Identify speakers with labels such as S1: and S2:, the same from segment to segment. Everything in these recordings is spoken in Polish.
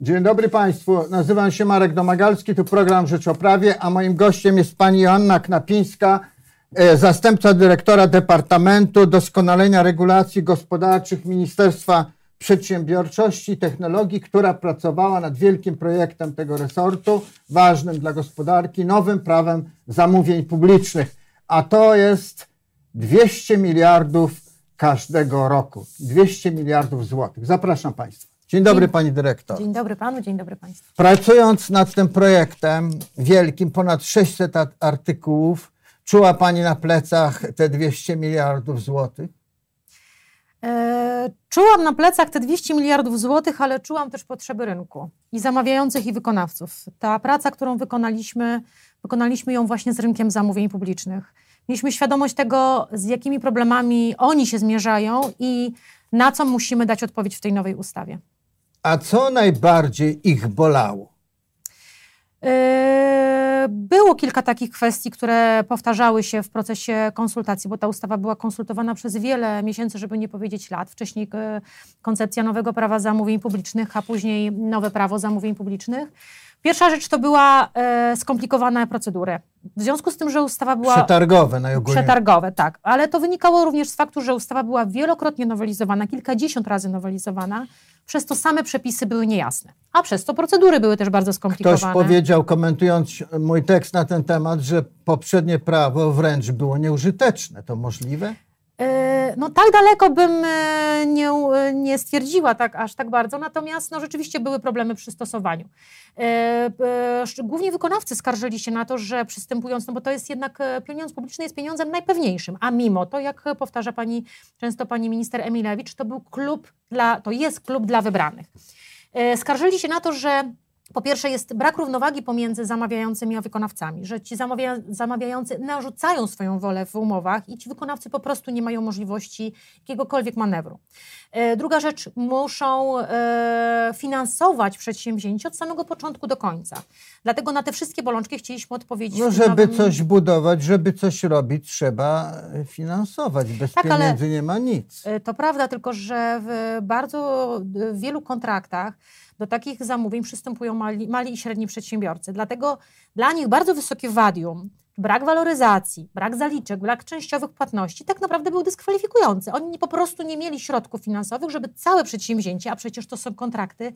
S1: Dzień dobry Państwu, nazywam się Marek Domagalski, tu program Rzecz o Prawie, a moim gościem jest pani Joanna Knapińska, e, zastępca dyrektora Departamentu Doskonalenia Regulacji Gospodarczych Ministerstwa Przedsiębiorczości i Technologii, która pracowała nad wielkim projektem tego resortu, ważnym dla gospodarki, nowym prawem zamówień publicznych. A to jest 200 miliardów każdego roku. 200 miliardów złotych. Zapraszam Państwa. Dzień dobry
S2: Dzień-
S1: Pani Dyrektor.
S2: Dzień dobry panu, dzień dobry państwu.
S1: Pracując nad tym projektem wielkim, ponad 600 a- artykułów, czuła Pani na plecach te 200 miliardów złotych?
S2: E, czułam na plecach te 200 miliardów złotych, ale czułam też potrzeby rynku i zamawiających i wykonawców. Ta praca, którą wykonaliśmy, wykonaliśmy ją właśnie z rynkiem zamówień publicznych. Mieliśmy świadomość tego, z jakimi problemami oni się zmierzają i na co musimy dać odpowiedź w tej nowej ustawie.
S1: A co najbardziej ich bolało?
S2: Yy, Było kilka takich kwestii, które powtarzały się w procesie konsultacji, bo ta ustawa była konsultowana przez wiele miesięcy, żeby nie powiedzieć lat. Wcześniej e, koncepcja nowego prawa zamówień publicznych, a później nowe prawo zamówień publicznych. Pierwsza rzecz to była e, skomplikowane procedury. W związku z tym, że ustawa była
S1: Przetargowe najogólniej.
S2: przetargowe, tak, ale to wynikało również z faktu, że ustawa była wielokrotnie nowelizowana, kilkadziesiąt razy nowelizowana, przez to same przepisy były niejasne, a przez to procedury były też bardzo
S1: Ktoś
S2: skomplikowane.
S1: powiedział, komentując mój tekst na ten temat, że poprzednie prawo wręcz było nieużyteczne. To możliwe?
S2: E, No tak daleko bym e, nie, e, nie stwierdziła tak aż tak bardzo, natomiast no, rzeczywiście były problemy przy stosowaniu. Głównie wykonawcy skarżyli się na to, że przystępując, no bo to jest jednak pieniądz publiczny jest pieniądzem najpewniejszym, a mimo to, jak powtarza pani, często pani minister Emilewicz, to był klub dla, to jest klub dla wybranych. Skarżyli się na to, że po pierwsze jest brak równowagi pomiędzy zamawiającymi a wykonawcami, że ci zamawia, zamawiający narzucają swoją wolę w umowach i ci wykonawcy po prostu nie mają możliwości jakiegokolwiek manewru. E, Druga rzecz, muszą e, finansować przedsięwzięcie od samego początku do końca. Dlatego na te wszystkie bolączki chcieliśmy odpowiedzieć.
S1: No,
S2: w
S1: żeby
S2: nowym-
S1: coś budować, żeby coś robić, trzeba finansować. Bez
S2: Tak,
S1: pieniędzy nie ma nic.
S2: E, To prawda, tylko że w bardzo e, wielu kontraktach do takich zamówień przystępują mali, mali i średni przedsiębiorcy. Dlatego dla nich bardzo wysokie wadium, brak waloryzacji, brak zaliczek, brak częściowych płatności tak naprawdę był dyskwalifikujący. Oni po prostu nie mieli środków finansowych, żeby całe przedsięwzięcie, a przecież to są kontrakty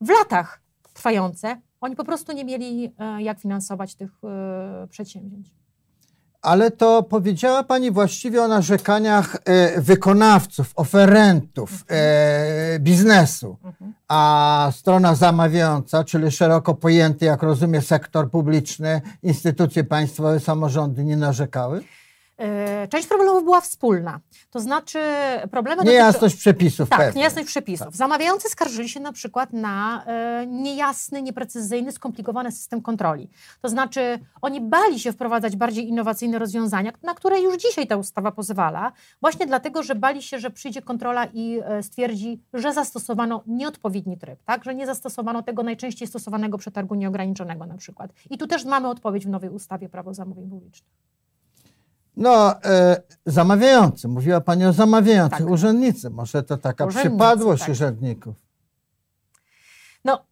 S2: w latach trwające, oni po prostu nie mieli e, jak finansować tych e, przedsięwzięć.
S1: Ale to powiedziała Pani właściwie o narzekaniach e, wykonawców, oferentów e, biznesu, a strona zamawiająca, czyli szeroko pojęty, jak rozumie, sektor publiczny, instytucje państwowe, samorządy nie narzekały?
S2: E, Część problemów była wspólna. To znaczy problemy dotyczy-
S1: Niejasność przepisów
S2: Tak,
S1: pewnie.
S2: niejasność przepisów. Zamawiający skarżyli się na przykład na e, niejasny, nieprecyzyjny, skomplikowany system kontroli. To znaczy oni bali się wprowadzać bardziej innowacyjne rozwiązania, na które już dzisiaj ta ustawa pozwala, właśnie dlatego, że bali się, że przyjdzie kontrola i e, stwierdzi, że zastosowano nieodpowiedni tryb, tak? że nie zastosowano tego najczęściej stosowanego przetargu nieograniczonego na przykład. I tu też mamy odpowiedź w nowej ustawie Prawo zamówień publicznych.
S1: No, e, zamawiający. Mówiła Pani o zamawiających.
S2: Tak.
S1: Urzędnicy. Może to taka
S2: Urzędnicy,
S1: przypadłość
S2: tak.
S1: urzędników.
S2: No,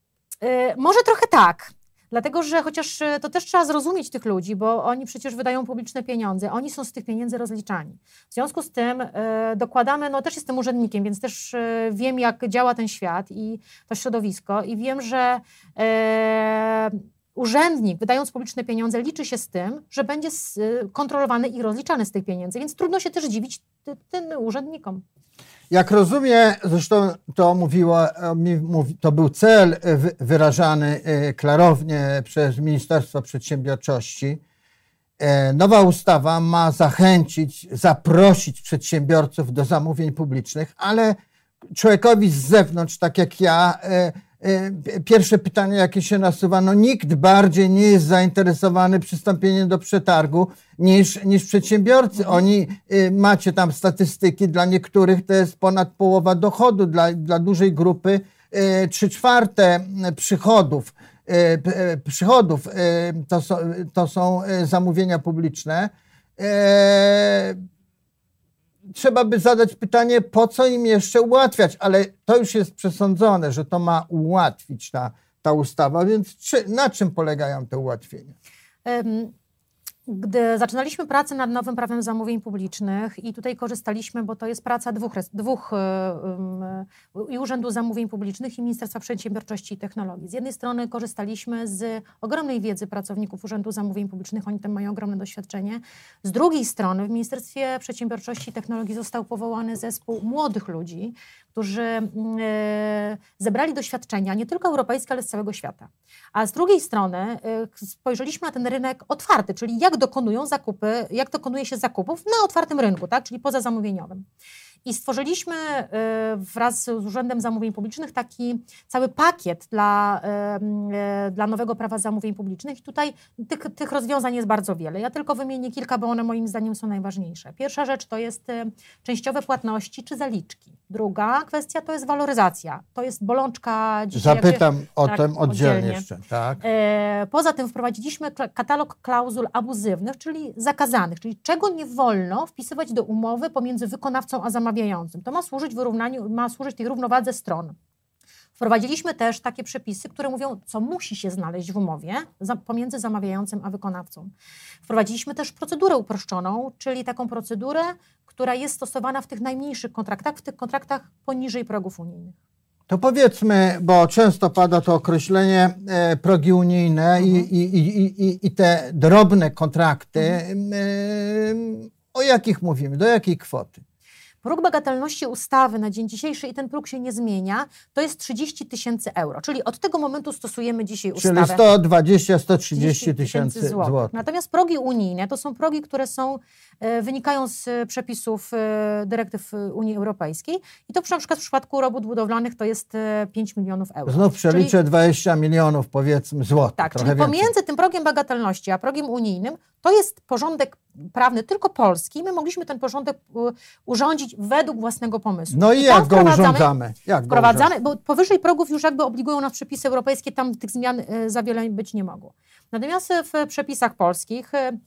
S2: y, może trochę tak. Dlatego, że chociaż y, to też trzeba zrozumieć tych ludzi, bo oni przecież wydają publiczne pieniądze, oni są z tych pieniędzy rozliczani. W związku z tym y, dokładamy, no też jestem urzędnikiem, więc też y, wiem, jak działa ten świat i to środowisko, i wiem, że y, urzędnik, wydając publiczne pieniądze, liczy się z tym, że będzie y, kontrolowany i rozliczany z tych pieniędzy, więc trudno się też dziwić ty, tym urzędnikom.
S1: Jak rozumiem, zresztą to mówiła, e, to był cel e, wy- wyrażany e, klarownie przez Ministerstwo Przedsiębiorczości. Nowa ustawa ma zachęcić, zaprosić przedsiębiorców do zamówień publicznych, ale człowiekowi z zewnątrz, tak jak ja, e, e, pierwsze pytanie, jakie się nasuwa, no nikt bardziej nie jest zainteresowany przystąpieniem do przetargu niż, niż przedsiębiorcy. Oni, y, macie tam statystyki, dla niektórych to jest ponad połowa dochodu, dla, dla dużej grupy trzy czwarte przychodów. Przychodów to są, to są zamówienia publiczne. Trzeba by zadać pytanie, po co im jeszcze ułatwiać, ale to już jest przesądzone, że to ma ułatwić ta, ta ustawa, więc czy, na czym polegają te ułatwienia?
S2: Gdy zaczynaliśmy pracę nad nowym prawem zamówień publicznych i tutaj korzystaliśmy, bo to jest praca dwóch, dwóch i Urzędu Zamówień Publicznych i Ministerstwa Przedsiębiorczości i Technologii. Z jednej strony korzystaliśmy z ogromnej wiedzy pracowników Urzędu Zamówień Publicznych, oni tam mają ogromne doświadczenie. Z drugiej strony w Ministerstwie Przedsiębiorczości i Technologii został powołany zespół młodych ludzi, którzy mm, e, zebrali doświadczenia nie tylko europejskie, ale z całego świata. A z drugiej strony e, spojrzeliśmy na ten rynek otwarty, czyli jak dokonują zakupy, jak dokonuje się zakupów na otwartym rynku, tak? czyli poza zamówieniowym. I stworzyliśmy y, wraz z Urzędem Zamówień Publicznych taki cały pakiet dla, dla nowego prawa zamówień publicznych. I tutaj tych, tych rozwiązań jest bardzo wiele. Ja tylko wymienię kilka, bo one moim zdaniem są najważniejsze. Pierwsza rzecz to jest częściowe płatności czy zaliczki. Druga kwestia to jest waloryzacja. To jest bolączka
S1: dzisiaj. Zapytam się, o tak, tym oddzielnie, oddzielnie jeszcze. Tak.
S2: Poza tym wprowadziliśmy katalog klauzul abuzywnych, czyli zakazanych, czyli czego nie wolno wpisywać do umowy pomiędzy wykonawcą a zamawiającym zamawiającym. To ma służyć wyrównaniu, ma służyć tej równowadze stron. Wprowadziliśmy też takie przepisy, które mówią, co musi się znaleźć w umowie pomiędzy zamawiającym a wykonawcą. Wprowadziliśmy też procedurę uproszczoną, czyli taką procedurę, która jest stosowana w tych najmniejszych kontraktach, w tych kontraktach poniżej progów unijnych.
S1: To powiedzmy, bo często pada to określenie e, progi unijne mhm. i, i, i, i, te drobne kontrakty. Mhm. E, o jakich mówimy? Do jakiej kwoty?
S2: Próg bagatelności ustawy na dzień dzisiejszy i ten próg się nie zmienia, to jest 30 tysięcy euro. Czyli od tego momentu stosujemy dzisiaj
S1: ustawę. Czyli 120-130 tysięcy złotych.
S2: Natomiast progi unijne to są progi, które są, wynikają z przepisów e, dyrektyw Unii Europejskiej i to na przykład w przypadku robót budowlanych to jest 5 e, milionów euro.
S1: Znów przeliczę czyli, 20 milionów powiedzmy złotych.
S2: Tak, czyli więcej. pomiędzy tym progiem bagatelności a progiem unijnym to jest porządek prawny tylko polski. My mogliśmy ten porządek urządzić według własnego pomysłu.
S1: No i, I jak go urządzamy? Jak
S2: wprowadzamy, bo powyżej progów już jakby obligują nas przepisy europejskie, tam tych zmian e, za wiele być nie mogło. Natomiast w przepisach polskich e, E,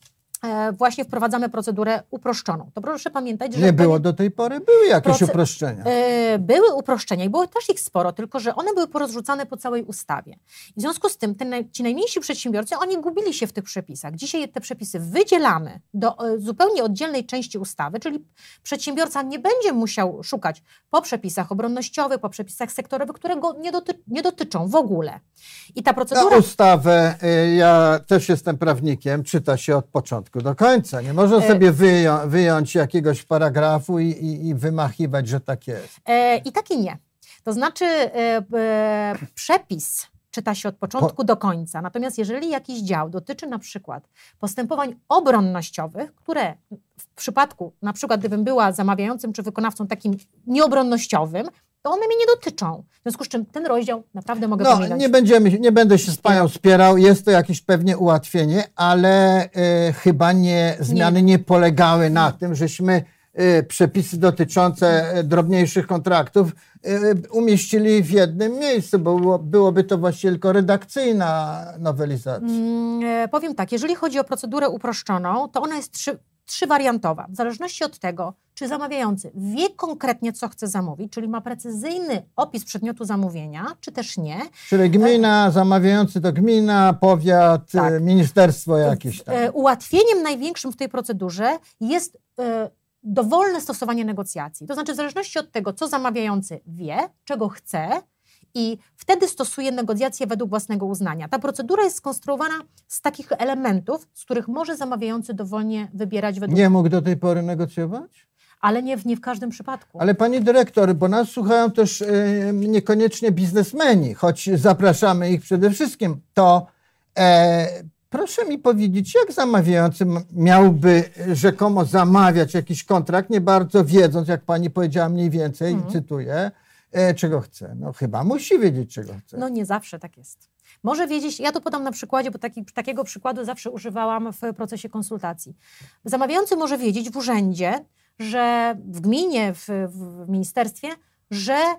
S2: właśnie wprowadzamy procedurę uproszczoną. To proszę pamiętać, że...
S1: Nie było do tej pory, były jakieś proce... uproszczenia.
S2: E, były uproszczenia i było też ich sporo, tylko że one były porozrzucane po całej ustawie. w związku z tym ten, ci najmniejsi przedsiębiorcy, oni gubili się w tych przepisach. Dzisiaj te przepisy wydzielamy do e, zupełnie oddzielnej części ustawy, czyli przedsiębiorca nie będzie musiał szukać po przepisach obronnościowych, po przepisach sektorowych, które go nie, doty nie dotyczą w ogóle.
S1: I ta procedura... Ustawę, ja też jestem prawnikiem, czyta się od początku do końca. Nie można e, sobie wyją wyjąć jakiegoś paragrafu i, i, i, wymachiwać, że tak jest.
S2: E, I tak i nie. To znaczy e, przepis czyta się od początku po... do końca. Natomiast jeżeli jakiś dział dotyczy na przykład postępowań obronnościowych, które w przypadku, na przykład gdybym była zamawiającym czy wykonawcą takim nieobronnościowym, to one mnie nie dotyczą. W związku z czym ten rozdział naprawdę mogę no, pominąć.
S1: Nie, będziemy, nie będę się z Panią spierał, jest to jakieś pewnie ułatwienie, ale y, chyba nie, zmiany nie, nie polegały na nie. tym, żeśmy y, przepisy dotyczące y, drobniejszych kontraktów umieścili w jednym miejscu, bo było, byłoby to właściwie tylko redakcyjna nowelizacja.
S2: Mm, powiem tak, jeżeli chodzi o procedurę uproszczoną, to ona jest trzy, trzywariantowa. W zależności od tego, czy zamawiający wie konkretnie, co chce zamówić, czyli ma precyzyjny opis przedmiotu zamówienia, czy też nie.
S1: Czyli gmina, zamawiający to gmina, powiat, tak. ministerstwo jakieś tam.
S2: E, ułatwieniem największym w tej procedurze jest e, dowolne stosowanie negocjacji. To znaczy, w zależności od tego, co zamawiający wie, czego chce, i wtedy stosuje negocjacje według własnego uznania. Ta procedura jest skonstruowana z takich elementów, z których może zamawiający dowolnie wybierać według...
S1: Nie mógł do tej pory negocjować?
S2: ale nie w, nie w każdym przypadku.
S1: Ale pani dyrektor, bo nas słuchają też y, niekoniecznie biznesmeni, choć zapraszamy ich przede wszystkim, to e, proszę mi powiedzieć, jak zamawiający miałby rzekomo zamawiać jakiś kontrakt, nie bardzo wiedząc, jak pani powiedziała mniej więcej, mhm. cytuję, czego chce. No chyba musi wiedzieć, czego chce.
S2: No nie zawsze tak jest. Może wiedzieć, ja to podam na przykładzie, bo taki, takiego przykładu zawsze używałam w procesie konsultacji. Zamawiający może wiedzieć w urzędzie, że w gminie, w, w ministerstwie, że e,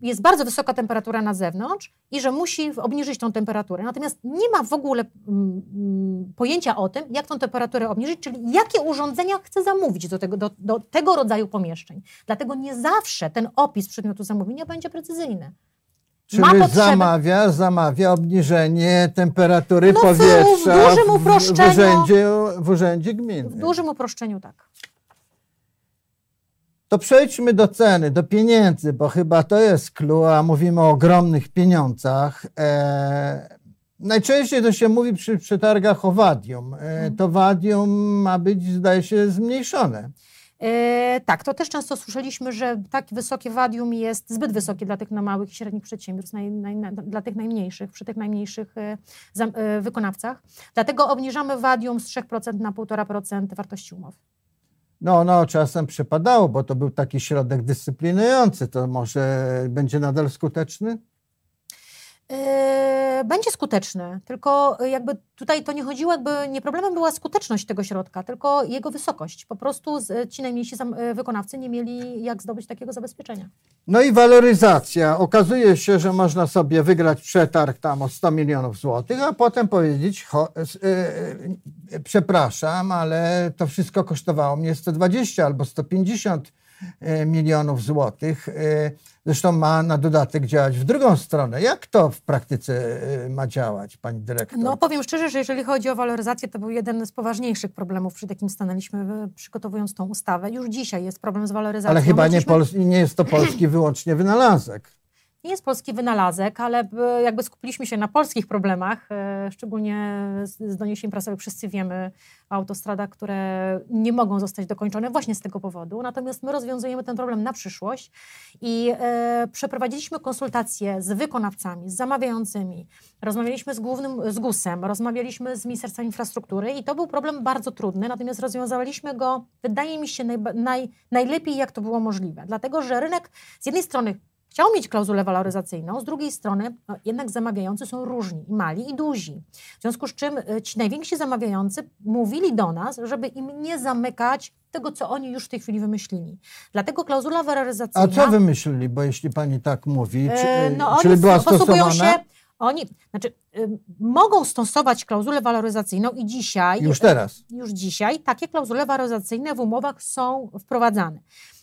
S2: jest bardzo wysoka temperatura na zewnątrz i że musi obniżyć tą temperaturę. Natomiast nie ma w ogóle mm, mm, pojęcia o tym, jak tą temperaturę obniżyć, czyli jakie urządzenia chce zamówić do tego, do, do tego rodzaju pomieszczeń. Dlatego nie zawsze ten opis przedmiotu zamówienia będzie precyzyjny.
S1: Czyli zamawia, zamawia obniżenie temperatury
S2: No w
S1: powietrza
S2: dużym
S1: w, w,
S2: uproszczeniu.
S1: urzędzie, w urzędzie gminy.
S2: W dużym uproszczeniu tak.
S1: To przejdźmy do ceny, do pieniędzy, bo chyba to jest clue, a mówimy o ogromnych pieniądzach. E, najczęściej to się mówi przy przetargach o wadium. E, to wadium ma być, zdaje się, zmniejszone.
S2: E, tak, to też często słyszeliśmy, że tak wysokie wadium jest zbyt wysokie dla tych na małych i średnich przedsiębiorstw, naj, naj, na- dla tych najmniejszych, przy tych najmniejszych e, e, wykonawcach. Dlatego obniżamy wadium z 3% na 1,5% wartości umowy.
S1: No, no, czasem przypadało, bo to był taki środek dyscyplinujący. To może będzie nadal skuteczny?
S2: E, Będzie skuteczny, tylko jakby tutaj to nie chodziło, jakby nie problemem była skuteczność tego środka, tylko jego wysokość. Po prostu ci najmniejsi e, wykonawcy nie mieli jak zdobyć takiego zabezpieczenia.
S1: No i waloryzacja. Okazuje się, że można sobie wygrać przetarg tam o 100 milionów złotych, a potem powiedzieć, y, y, przepraszam, ale to wszystko kosztowało mnie 120 albo 150 y, milionów złotych. Y, Zresztą ma na dodatek działać w drugą stronę. Jak to w praktyce y, ma działać, pani dyrektor?
S2: No powiem szczerze, że jeżeli chodzi o waloryzację, to był jeden z poważniejszych problemów, przed jakim stanęliśmy e, przygotowując tą ustawę. Już dzisiaj jest problem z waloryzacją.
S1: ale chyba nie, nie jest to polski wyłącznie wynalazek.
S2: Nie jest polski wynalazek, ale jakby skupiliśmy się na polskich problemach, e, szczególnie z, doniesień prasowych wszyscy wiemy o autostradach, które nie mogą zostać dokończone właśnie z tego powodu. Natomiast my rozwiązujemy ten problem na przyszłość i e, przeprowadziliśmy konsultacje z wykonawcami, z zamawiającymi, rozmawialiśmy z głównym, z GUS-em, rozmawialiśmy z Ministerstwem Infrastruktury i to był problem bardzo trudny, natomiast rozwiązaliśmy go, wydaje mi się, najba- naj, najlepiej jak to było możliwe. Dlatego, że rynek z jednej strony chciał mieć klauzulę waloryzacyjną, z drugiej strony no, jednak zamawiający są różni, i mali i duzi. W związku z czym e, ci najwięksi zamawiający mówili do nas, żeby im nie zamykać tego, co oni już w tej chwili wymyślili. Dlatego klauzula
S1: A
S2: waloryzacyjna...
S1: co wymyślili, bo jeśli pani tak mówi, czy,
S2: E, no
S1: czyli była stosowana?
S2: się, oni, znaczy, y, mogą stosować klauzulę waloryzacyjną i dzisiaj,
S1: Już teraz.
S2: już dzisiaj takie klauzule waloryzacyjne w umowach są wprowadzane.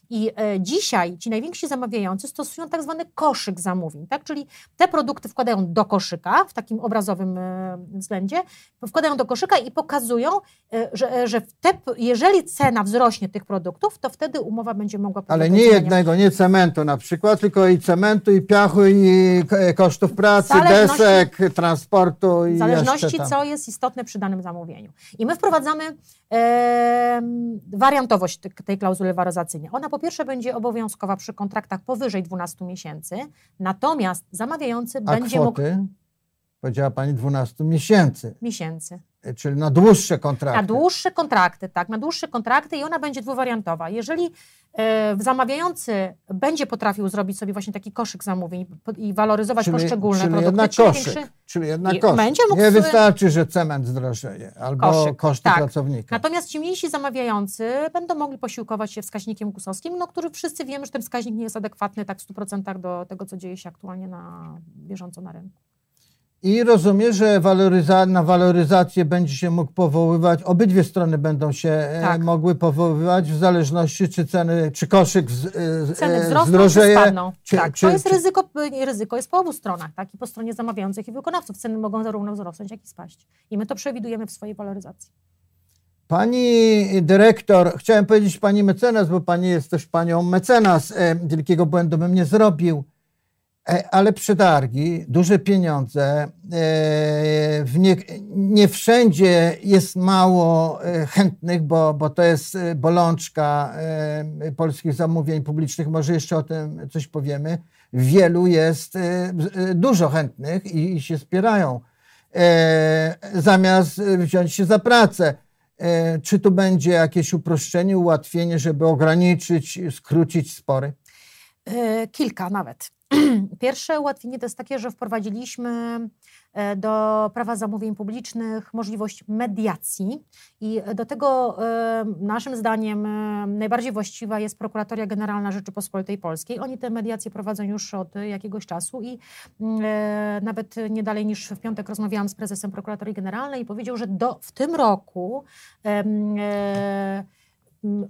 S2: I e, dzisiaj ci najwięksi zamawiający stosują tak zwany koszyk zamówień, tak? czyli te produkty wkładają do koszyka w takim obrazowym e, względzie, wkładają do koszyka i pokazują, e, że, e, że te, jeżeli cena wzrośnie tych produktów, to wtedy umowa będzie mogła
S1: Ale nie jednego, nie cementu na przykład, tylko i cementu, i piachu, i kosztów pracy, desek, transportu i
S2: W zależności, co jest istotne przy danym zamówieniu. I my wprowadzamy em, wariantowość te- tej klauzuli waloryzacyjnej. Ona po pierwsze będzie obowiązkowa przy kontraktach powyżej 12 miesięcy, natomiast zamawiający
S1: A
S2: będzie mógł
S1: kwoty? Powiedziała pani 12 miesięcy,
S2: miesięcy.
S1: E, czyli na dłuższe kontrakty.
S2: Na dłuższe kontrakty, tak, na dłuższe kontrakty i ona będzie dwuwariantowa. Jeżeli e, zamawiający będzie potrafił zrobić sobie właśnie taki koszyk zamówień i waloryzować
S1: czyli,
S2: poszczególne
S1: czyli
S2: produkty,
S1: jednak koszyk.
S2: największy-
S1: Czyli jednak koszyk.
S2: będzie mógł
S1: nie
S2: sobie-
S1: wystarczy, że cement zdrożeje, albo
S2: Koszyk,
S1: koszty
S2: tak.
S1: pracownika.
S2: Natomiast ci mniejsi zamawiający będą mogli posiłkować się wskaźnikiem kusowskim, no, który wszyscy wiemy, że ten wskaźnik nie jest adekwatny tak w 100% do tego, co dzieje się aktualnie na bieżąco na rynku.
S1: I rozumiem, że waloryza- na waloryzację będzie się mógł powoływać, obydwie strony będą się e,
S2: Tak.
S1: mogły powoływać w zależności, czy ceny, czy koszyk z, e,
S2: Ceny
S1: e,
S2: wzrosną czy
S1: zdrożeje.
S2: spadną.
S1: czy-
S2: tak,
S1: czy-
S2: to jest
S1: czy-
S2: ryzyko, ryzyko jest po obu stronach, tak, i po stronie zamawiających i wykonawców. Ceny mogą zarówno wzrosnąć, jak i spaść. I my to przewidujemy w swojej waloryzacji.
S1: Pani dyrektor, chciałem powiedzieć pani mecenas, bo pani jest też panią mecenas, wielkiego błędu bym nie zrobił, ale przetargi, duże pieniądze, e, nie, nie wszędzie jest mało e, chętnych, bo, bo to jest e, bolączka e, polskich zamówień publicznych, może jeszcze o tym coś powiemy. Wielu jest e, e, dużo chętnych i, i się spierają, e, zamiast e, wziąć się za pracę. E, Czy tu będzie jakieś uproszczenie, ułatwienie, żeby ograniczyć, skrócić spory?
S2: E, Kilka nawet. Pierwsze ułatwienie to jest takie, że wprowadziliśmy e, do prawa zamówień publicznych możliwość mediacji i do tego e, naszym zdaniem e, najbardziej właściwa jest Prokuratoria Generalna Rzeczypospolitej Polskiej. Oni te mediacje prowadzą już od jakiegoś czasu i mm, nawet nie dalej niż w piątek rozmawiałam z prezesem Prokuratorii Generalnej i powiedział, że do, w tym roku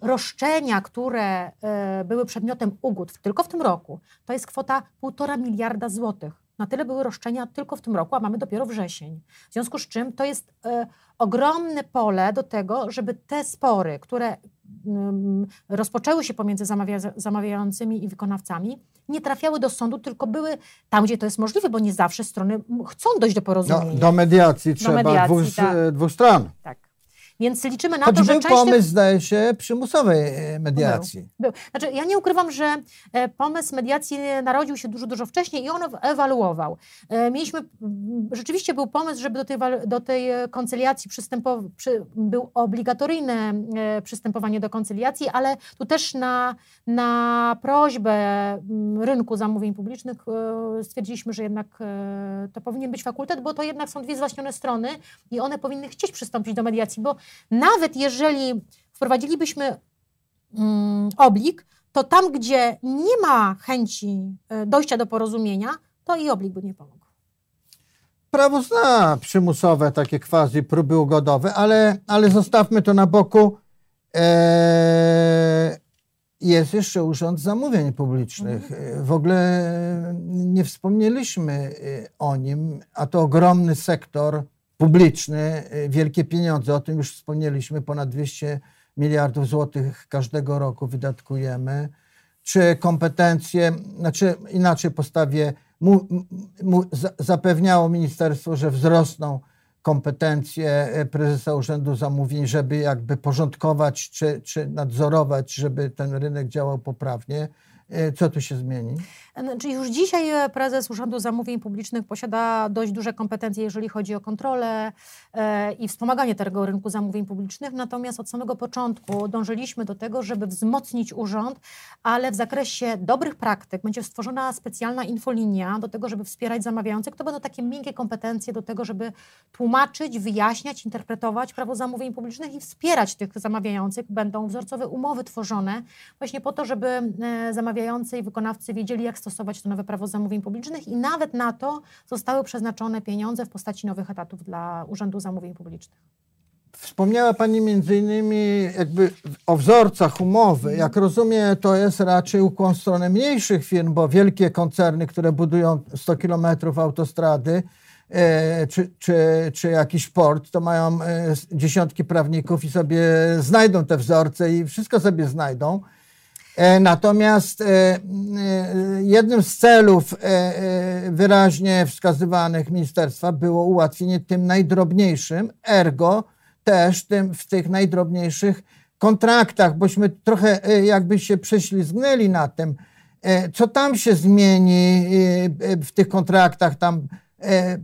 S2: roszczenia, które e, były przedmiotem ugód tylko w tym roku, to jest kwota 1,5 miliarda złotych. Na tyle były roszczenia tylko w tym roku, a mamy dopiero wrzesień. W związku z czym to jest e, ogromne pole do tego, żeby te spory, które rozpoczęły się pomiędzy zamawia zamawiającymi i wykonawcami, nie trafiały do sądu, tylko były tam, gdzie to jest możliwe, bo nie zawsze strony chcą dojść do porozumienia.
S1: No, do mediacji do trzeba mediacji, dwóch, tak. dwóch stron.
S2: Tak. Więc liczymy na
S1: Choć
S2: to, że
S1: był
S2: częściej...
S1: pomysł, zdaje się, przymusowej e, mediacji.
S2: Był, był. Znaczy, ja nie ukrywam, że e, pomysł mediacji narodził się dużo, dużo wcześniej i on ewaluował. E, mieliśmy, rzeczywiście był pomysł, żeby do tej, do tej koncyliacji przystępował, przy, był obligatoryjne przystępowanie do koncyliacji, ale tu też na, na prośbę rynku zamówień publicznych stwierdziliśmy, że jednak to powinien być fakultet, bo to jednak są dwie zwaśnione strony i one powinny chcieć przystąpić do mediacji, bo nawet jeżeli wprowadzilibyśmy mm, oblig, to tam, gdzie nie ma chęci e, dojścia do porozumienia, to i oblig by nie pomógł.
S1: Prawo zna przymusowe takie quasi próby ugodowe, ale, ale zostawmy to na boku. Eee, jest jeszcze Urząd Zamówień Publicznych. Mhm. W ogóle nie wspomnieliśmy e, o nim, a to ogromny sektor publiczny, y, wielkie pieniądze, o tym już wspomnieliśmy, ponad 200 miliardów złotych każdego roku wydatkujemy. Czy kompetencje, znaczy inaczej postawię, mu, mu, zapewniało ministerstwo, że wzrosną kompetencje y, prezesa Urzędu Zamówień, żeby jakby porządkować czy, czy nadzorować, żeby ten rynek działał poprawnie. Y, co tu się zmieni?
S2: Znaczy już dzisiaj e, prezes Urzędu Zamówień Publicznych posiada dość duże kompetencje, jeżeli chodzi o kontrolę e, i wspomaganie tego rynku zamówień publicznych. Natomiast od samego początku dążyliśmy do tego, żeby wzmocnić urząd, ale w zakresie dobrych praktyk będzie stworzona specjalna infolinia do tego, żeby wspierać zamawiających. To będą takie miękkie kompetencje do tego, żeby tłumaczyć, wyjaśniać, interpretować prawo zamówień publicznych i wspierać tych zamawiających. Będą wzorcowe umowy tworzone właśnie po to, żeby e, zamawiający i wykonawcy wiedzieli, jak stosować stosować to nowe prawo zamówień publicznych i nawet na to zostały przeznaczone pieniądze w postaci nowych etatów dla Urzędu Zamówień Publicznych.
S1: Wspomniała Pani między innymi jakby o wzorcach umowy. Jak rozumiem, to jest raczej ukłon w stronę mniejszych firm, bo wielkie koncerny, które budują 100 kilometrów autostrady, e, czy, czy, czy jakiś port, to mają e, dziesiątki prawników i sobie znajdą te wzorce i wszystko sobie znajdą. E, natomiast e, e, jednym z celów wyraźnie wskazywanych ministerstwa było ułatwienie tym najdrobniejszym, ergo też tym w tych najdrobniejszych kontraktach, bośmy trochę jakby się prześlizgnęli na tym, co tam się zmieni w tych kontraktach, tam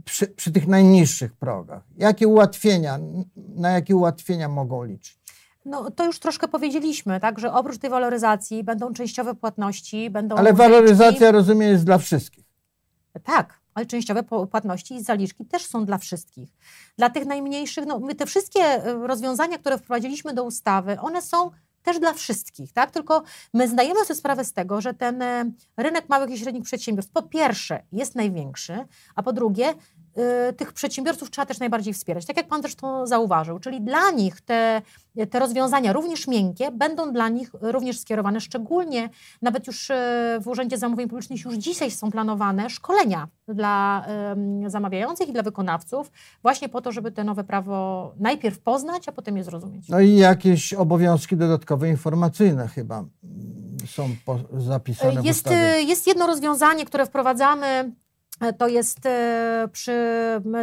S1: przy, przy tych najniższych progach. Jakie ułatwienia, na jakie ułatwienia mogą liczyć?
S2: No to już troszkę powiedzieliśmy, tak, że oprócz tej waloryzacji będą częściowe płatności, będą.
S1: Ale waloryzacja, rozumiem, jest dla wszystkich.
S2: Tak, ale częściowe płatności i zaliczki też są dla wszystkich. Dla tych najmniejszych, no my te wszystkie e, rozwiązania, które wprowadziliśmy do ustawy, one są też dla wszystkich, tak? Tylko my zdajemy sobie sprawę z tego, że ten e, rynek małych i średnich przedsiębiorstw po pierwsze jest największy, a po drugie Y, tych przedsiębiorców trzeba też najbardziej wspierać. Tak jak Pan też to zauważył, czyli dla nich te, te rozwiązania, również miękkie, będą dla nich również skierowane, szczególnie nawet już y, w Urzędzie Zamówień Publicznych już dzisiaj są planowane szkolenia dla zamawiających i dla wykonawców, właśnie po to, żeby te nowe prawo najpierw poznać, a potem je zrozumieć.
S1: No i jakieś obowiązki dodatkowe informacyjne chyba mm, są zapisane
S2: jest,
S1: w ustawie.
S2: Jest jedno rozwiązanie, które wprowadzamy to jest e, przy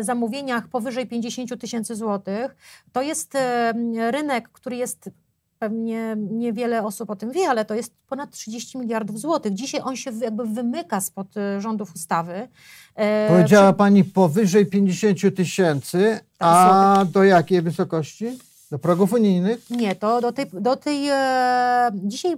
S2: zamówieniach powyżej 50 tysięcy złotych. To jest e, rynek, który jest pewnie niewiele osób o tym wie, ale to jest ponad 30 miliardów złotych. Dzisiaj on się jakby wymyka spod rządów ustawy.
S1: Powiedziała Pani powyżej 50 tysięcy, a do jakiej wysokości? Do progów unijnych?
S2: Nie, to do tej, do tej dzisiaj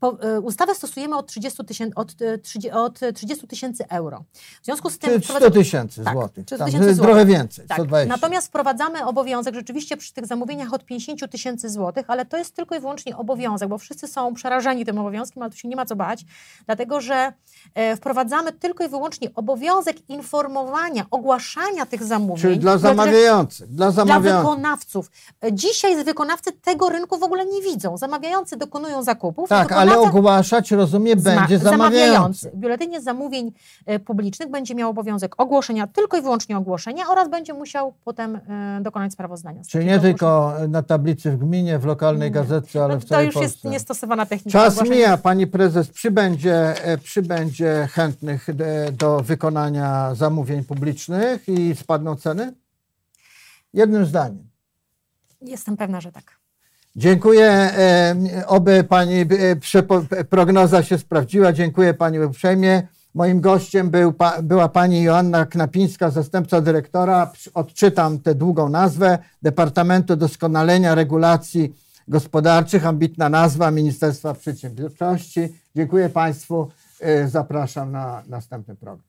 S2: po, e, ustawę stosujemy od 30 tysięcy od, e, 30 od 30 tysięcy euro. W związku z tym wprowadza-
S1: 100 tysięcy
S2: Tak,
S1: złotych.
S2: 100
S1: Tam,
S2: tysięcy
S1: jest
S2: złotych.
S1: trochę więcej,
S2: Tak.
S1: 120.
S2: Natomiast wprowadzamy obowiązek rzeczywiście przy tych zamówieniach od 50 tysięcy złotych, ale to jest tylko i wyłącznie obowiązek, bo wszyscy są przerażeni tym obowiązkiem, ale tu się nie ma co bać, dlatego że e, wprowadzamy tylko i wyłącznie obowiązek informowania, ogłaszania tych zamówień.
S1: Czyli dla zamawiających. Dla
S2: dla
S1: zamawiających.
S2: wykonawców. E, Dzisiaj wykonawcy tego rynku w ogóle nie widzą. Zamawiający dokonują zakupów.
S1: Tak,
S2: wykonawca-
S1: ale ogłaszać, rozumiem, będzie zamawiający.
S2: W biuletynie zamówień e, publicznych będzie miał obowiązek ogłoszenia, tylko i wyłącznie ogłoszenia oraz będzie musiał potem e, dokonać sprawozdania.
S1: Czyli nie
S2: ogłoszenia.
S1: tylko na tablicy w gminie, w lokalnej gazetce, ale
S2: No,
S1: w
S2: to
S1: całej
S2: już
S1: Polsce.
S2: jest niestosowana technika.
S1: Czas
S2: ogłaszania.
S1: mija, pani prezes. Przybędzie, e, przybędzie chętnych do wykonania zamówień publicznych i spadną ceny? Jednym zdaniem.
S2: Jestem pewna, że tak.
S1: Dziękuję. e, Oby pani e, prognoza się sprawdziła. Dziękuję pani uprzejmie. Moim gościem był, była pani Joanna Knapińska, zastępca dyrektora. Odczytam tę długą nazwę Departamentu Doskonalenia Regulacji Gospodarczych. Ambitna nazwa Ministerstwa Przedsiębiorczości. Dziękuję państwu. E, Zapraszam na następny program.